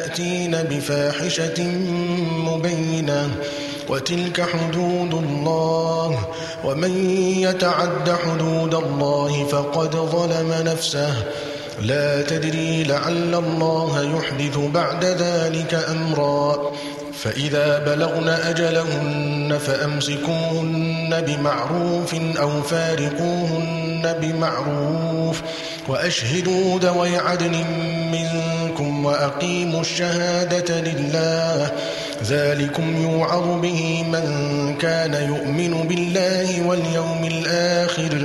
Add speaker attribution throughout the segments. Speaker 1: يأتين بفاحشة مبينة وتلك حدود الله ومن يتعد حدود الله فقد ظلم نفسه لا تدري لعل الله يحدث بعد ذلك أمرا فإذا بلغن أجلهن فأمسكوهن بمعروف أو فارقوهن بمعروف ۖ وأشهدوا ذوي عدل منكم وأقيموا الشهادة لله ذلكم يوعظ به من كان يؤمن بالله واليوم الآخر ۖ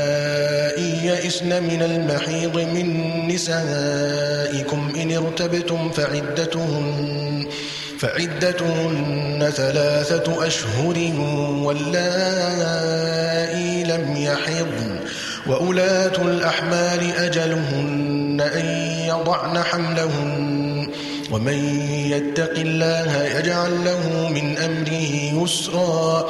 Speaker 1: يئسن من المحيض من نسائكم إن ارتبتم فعدتهن فعدتهن ثلاثة أشهر واللائي لم يحضن وأولاة الأحمال أجلهن أن يضعن حملهن ومن يتق الله يجعل له من أمره يسرا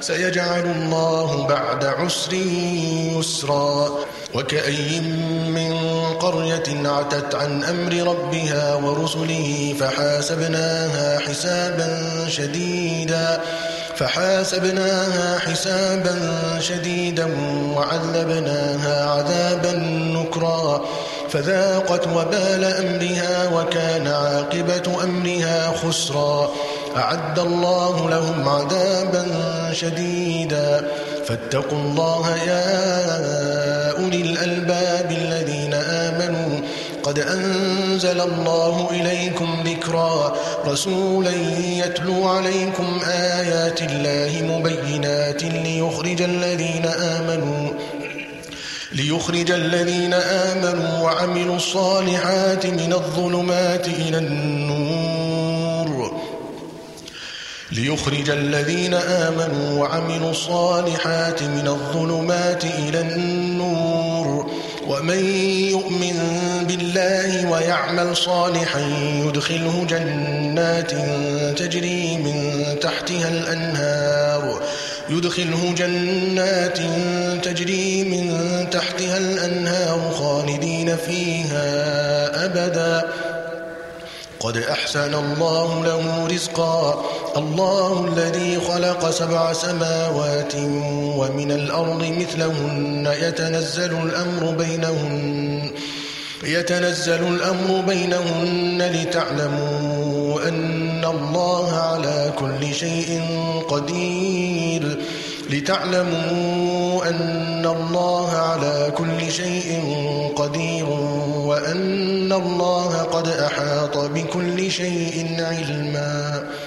Speaker 1: سيجعل الله بعد عسر يسرا وكأي من قرية عتت عن أمر ربها ورسله فحاسبناها حسابا شديدا فحاسبناها حسابا شديدا وعذبناها عذابا نكرا فذاقت وبال أمرها وكان عاقبة أمرها خسرا أعد الله لهم عذابا شديدا فاتقوا الله يا أولي الألباب الذين آمنوا قد أنزل الله إليكم ذكرا رسولا يتلو عليكم آيات الله مبينات ليخرج الذين آمنوا ليخرج الذين آمنوا وعملوا الصالحات من الظلمات إلى النور ليخرج الذين آمنوا وعملوا الصالحات من الظلمات إلى النور ومن يؤمن بالله ويعمل صالحا يدخله جنات تجري من تحتها الأنهار يدخله جنات تجري من تحتها الأنهار خالدين فيها أبداً قد أحسن الله له رزقا الله الذي خلق سبع سماوات ومن الأرض مثلهن يتنزل الأمر بينهن يتنزل الأمر بينهن لتعلموا أن الله على كل شيء قدير لتعلموا أن الله على كل شيء قدير وأن الله قد أحاط بكل شيء علما